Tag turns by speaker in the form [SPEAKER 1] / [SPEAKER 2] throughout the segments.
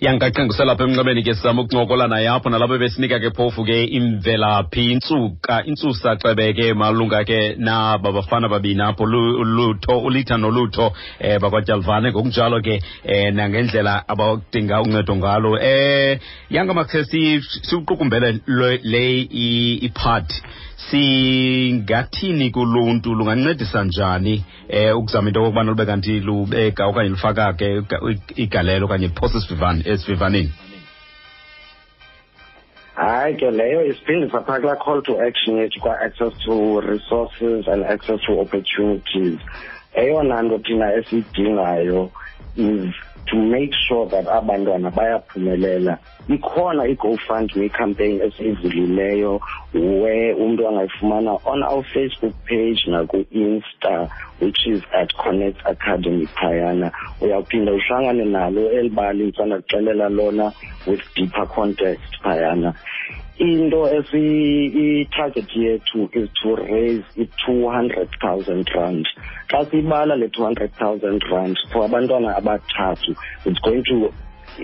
[SPEAKER 1] yankaqengusela lapha emnxebeni ke sizama ukuncokola naye apho nalapho besinika ke phofu ke imvelaphi. Intsuka intsusa cebe ke malunga ke naba bafana babini apho lutho ulitha nolutho eh bakwatyalvane ngokunjalo ke eh nangendlela abadinga uncedo ngalo. Eh yanga siwuqukumbele le ipart singathini kuluntu? Lungancedisa njani eh ukuzama into okubana lube kanti lubeka okanye lufaka ke igalelo okanye liphose esivivaneni
[SPEAKER 2] hayi ke leyo isiphinde saphaa kulaa call to action yethu kwa-access to resources and access to opportunities. Eyona nto thina esiyidingayo is to make sure that abantwana bayaphumelela. Ikhona i-gofundme campaign esiyivulileyo where umntu angayifumana on our facebook page naku-insta which is at connect academy phayana. Uyawuphinda uhlangane nalo elibali ndisandakuxelela lona with deeper context phayana. Into i-target yethu is to raise i-two hundred thousand rand. Xa siyibala le two hundred thousand rand for abantwana abathathu it's going to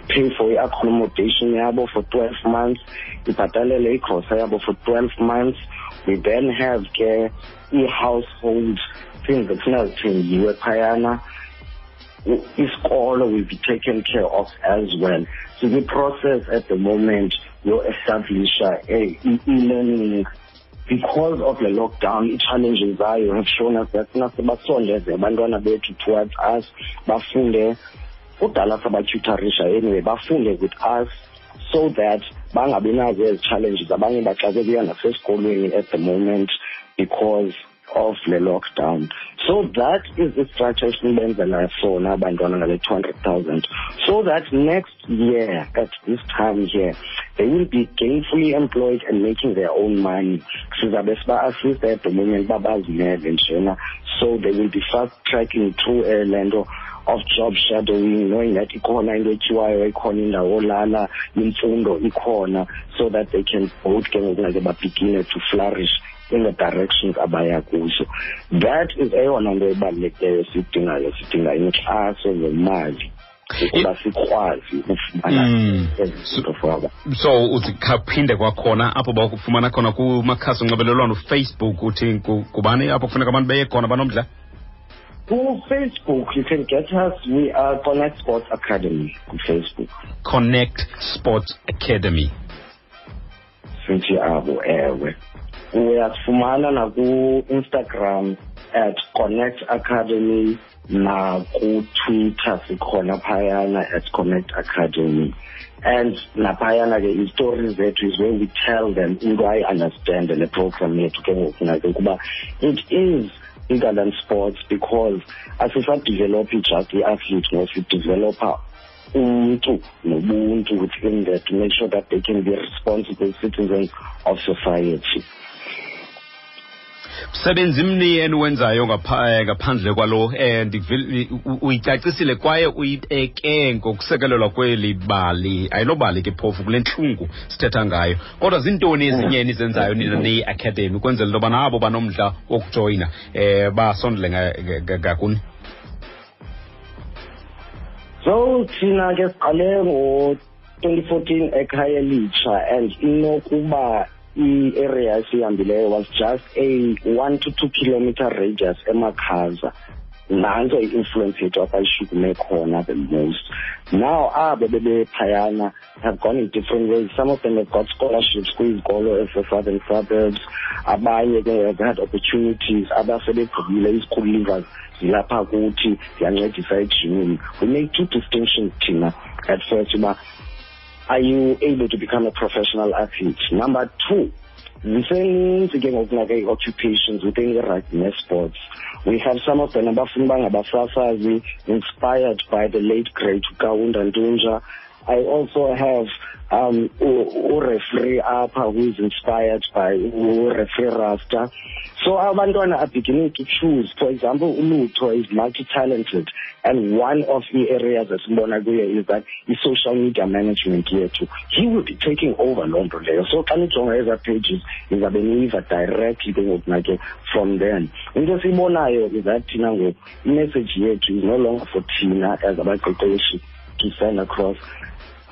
[SPEAKER 2] pay for i-accommodation yabo for twelve months ibhatalele igrosa yabo for twelve months. We then have ke i-household things ekufuneka zithengiwe phayana. Isikolo will be taken care of as well sikwi-process at the moment yo-establisha e-learning because of the lockdown i-challenges zayo have shown us that sina sibasondeze abantwana bethu towards us bafunde kudala sabatyutharisha anyway bafunde with us so that bangabi nazo ezi challenges abanye baxakekuya nasesikolweni at the moment because of the lockdown. So that is the structure esinibenzela sona abantwana ngale 200,000 so that next year at this time here they will be gainfully employed and making their own money. Njena so they will be fast tracking through uh, le nto of job shadowing knowing that ikhona into etyiwayo ikhona indawo olala imfundo ikhona so that they can both ke babegine to flourish in the directions abaya kuzo. That is eyona nto ebalulekileyo siyidingayo sidinga inkxaso zemali ukuba sikwazi ukufumana ezi zinto for aba.
[SPEAKER 1] So uzikhaphinde kwakhona apho bakufumana khona kumakhasi onxibelelwano ufacebook uthi kubani apho kufuneka abantu beye khona banomdla?
[SPEAKER 2] Ku-facebook you can get us. We are connect sports academy ku-facebook
[SPEAKER 1] connect sports academy.
[SPEAKER 2] Sithi abo ewe uyasifumana naku-instagram at connect academy nakutwitter sikhona phayana at connect academy. And naphayana ke izitori zethu is where we tell them into ayi-understande le program yethu ke ngoku nake ukuba it is bigger than sports because asisadevelophi just i-athlete no sidevelopha umntu nobuntu within that to make sure that they can be responsible citizens of society
[SPEAKER 1] msebenzi mni eniwenzayo ngaphandle kwalo eh uyicacisile kwaye uyibeke ngokusekelelwa kweli bali. Ayilobali ke phofu kule ntlungu sithetha ngayo. Kodwa ziintoni ezinye enizenzayo nina neyi-academy ukwenzela into yoba nabo banomdla wokujoyina eh basondele ngakuni
[SPEAKER 2] so thina ke siqale ngo-2014 ekhaya elitsha and inokuba i-area esihambileyo was just a one to two kilometer radius emakhaza. Nantso i-influence yethu abayishukume khona the most. Now abo bebephayana have gone in different ways. Some of them have got scholarships kwizikolo ese-southern suburbs. Abanye ke have had opportunities. Abasebegqibile leavers zilapha kuthi ziyancedisa ejimini. We make two distinctions thina at first uba are you able to become a professional athlete? Number two, ziseninzi ke ngokunake i-occupations within i-rugby ne-sports we have some of them abafuni bangabasasazi inspired by the late great kaunda ntunja i also have um ureferee apha who is inspired by ureferee rasta. So abantwana are beginning to choose for example ulutho is multi-talented and one of the areas that esibona kuye is that i-social media management he will be taking over loo nto leyo. So xa nijonga eza pages nizabe niyiva directly ke ngoku nake from then. Into esiyibonayo is that thina ngoku imessage yethu is no longer for thina as a abaqeqeshi to send across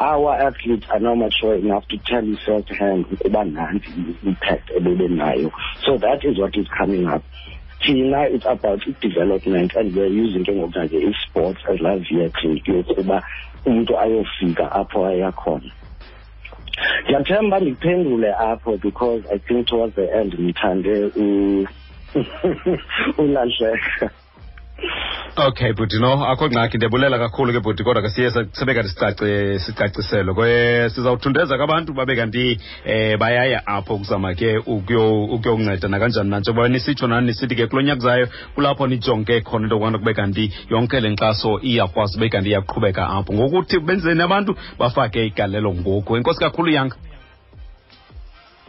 [SPEAKER 2] our athletes are not mature enough to tell you first hand ukuba nanti i-impact ebebenayo. So that is what is coming up. Thina it's about i-development and we're using ke ngoku nje i-sports as laa vehicle yokuba umntu ayofika apho ayakhona ndiyathemba ndiphendule apho because i think towards the end ndithande ulahleka
[SPEAKER 1] okay bhuti no akho ngxaki. Ndiyabulela kakhulu ke bhuti kodwa ke siye sibe kanti sicace kwe sizawuthundeza kwabantu babe kanti eh bayaya apho kuzama ke ukuyonceda nakanjani nanjengoba nisitsho nani nisithi ke kulo nyaka zayo kulapho nijonge khona into yokubana kube kanti yonke le nkxaso iyakwazi ube kanti iyaqhubeka apho. Ngokuthi benzeni abantu bafake igalelo ngoku. Enkosi kakhulu yanga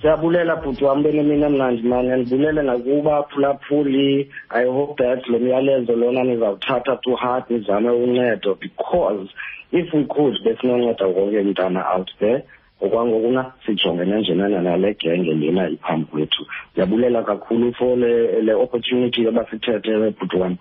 [SPEAKER 2] siyabulela bhuti wam benemini emnandi mani andibulele nakuba phulaphuli i hope that lo myalezo lona nizawuthatha to heart nizame uncedo because if we could besinonceda wonke mntana out there. Okwangokuna sijongene njenana nale genge lena iphambi kwethu. Ndiyabulela kakhulu for le, le opportunity ebasithethe bhuti wam